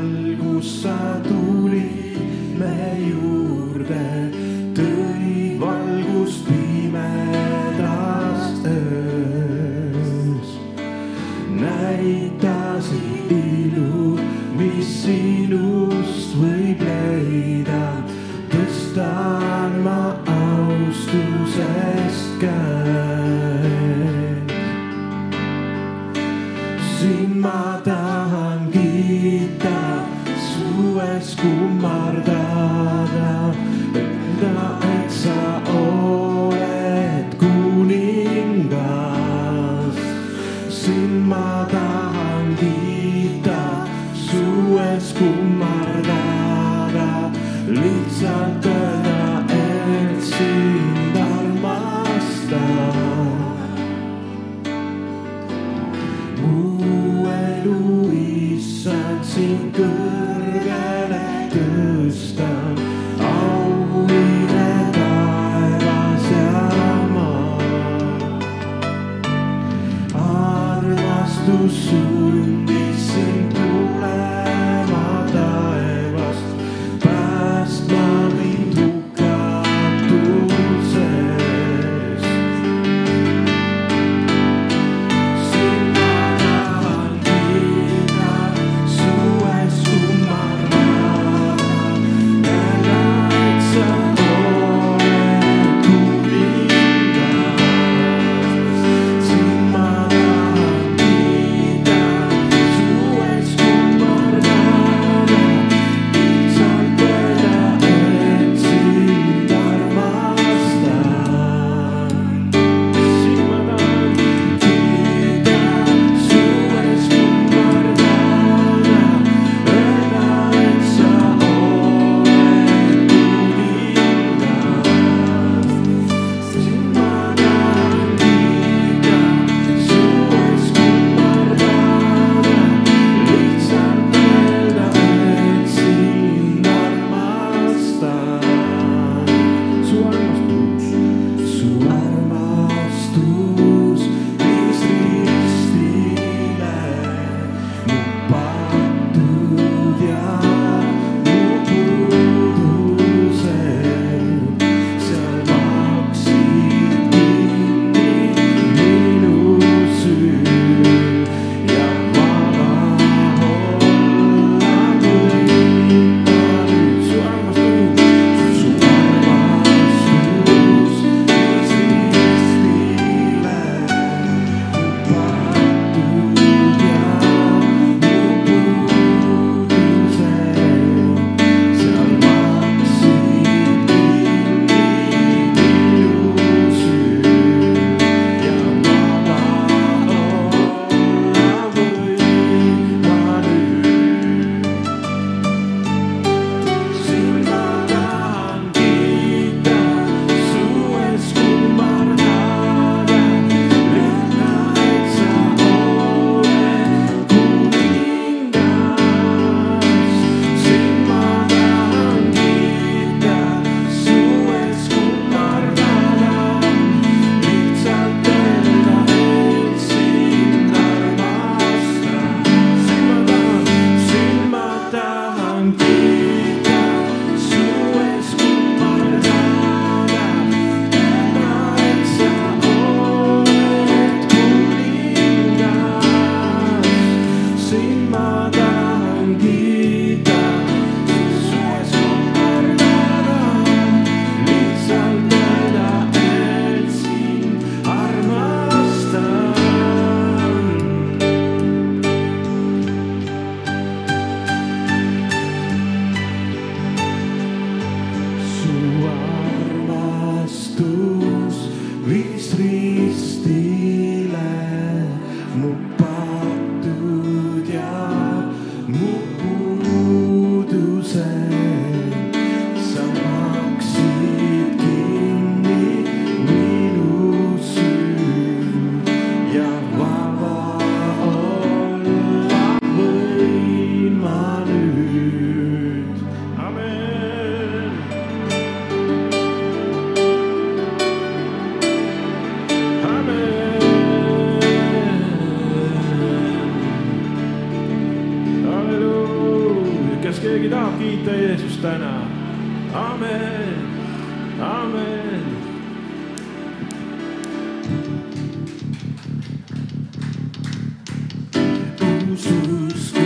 valgus sa tulid me juurde, tõi valgust pimedas öös. näitasid ilu, mis sinust võib leida, tõstan ma austusest käed. sind ma tahan kiita, suves kummardada, enda, et sa oled kuningas. sind ma tahan kiita, suves kummardada, lihtsalt öelda, et sind armastan. mu Jesús.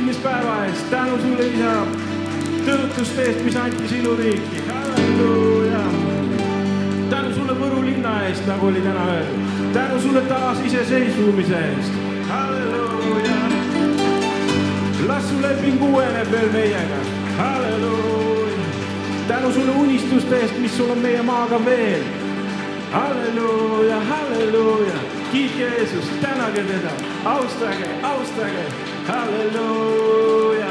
sünnispäeva eest, tänu sulle, isa, tõotuste eest, mis andis iluriiki. halleluuja. tänu sulle Võru linna eest, nagu oli täna öeldud. tänu sulle taas iseseisvumise eest. halleluuja. las su leping uueneb veel meiega. halleluuja. tänu sulle unistuste eest, mis sul on meie maaga veel halleluuja, halleluuja, kiitke Jeesust, tänage teda, austage, austage, halleluuja.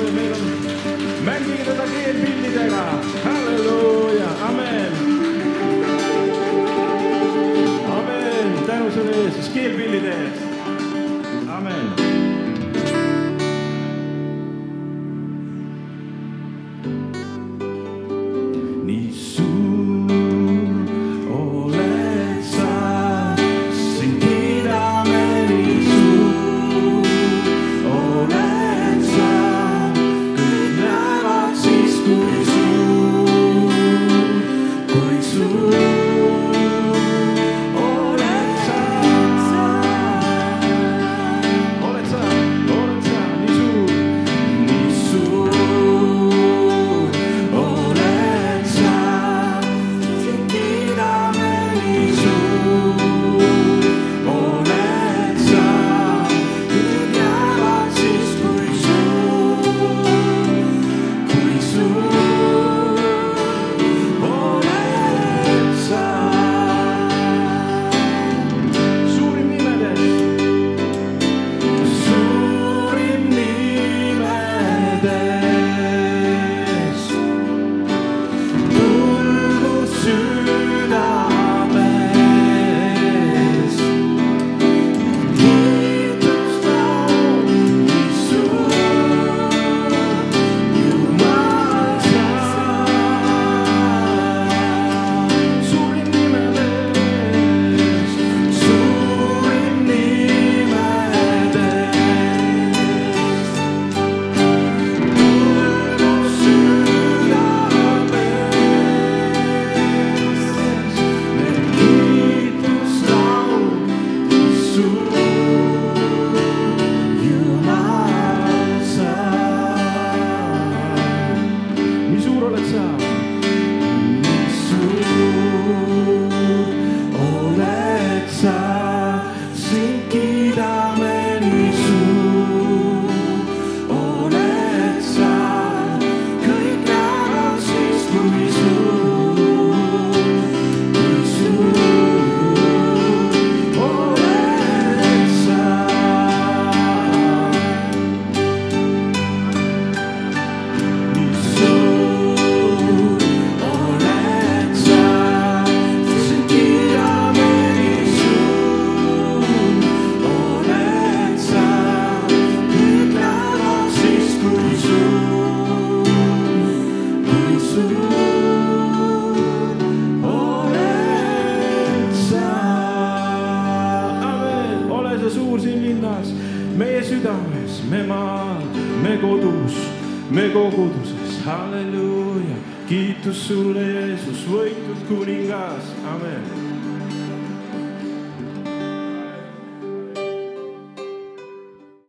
halleluuja, kiitus sulle, Jeesus, võitud kuningas, amen.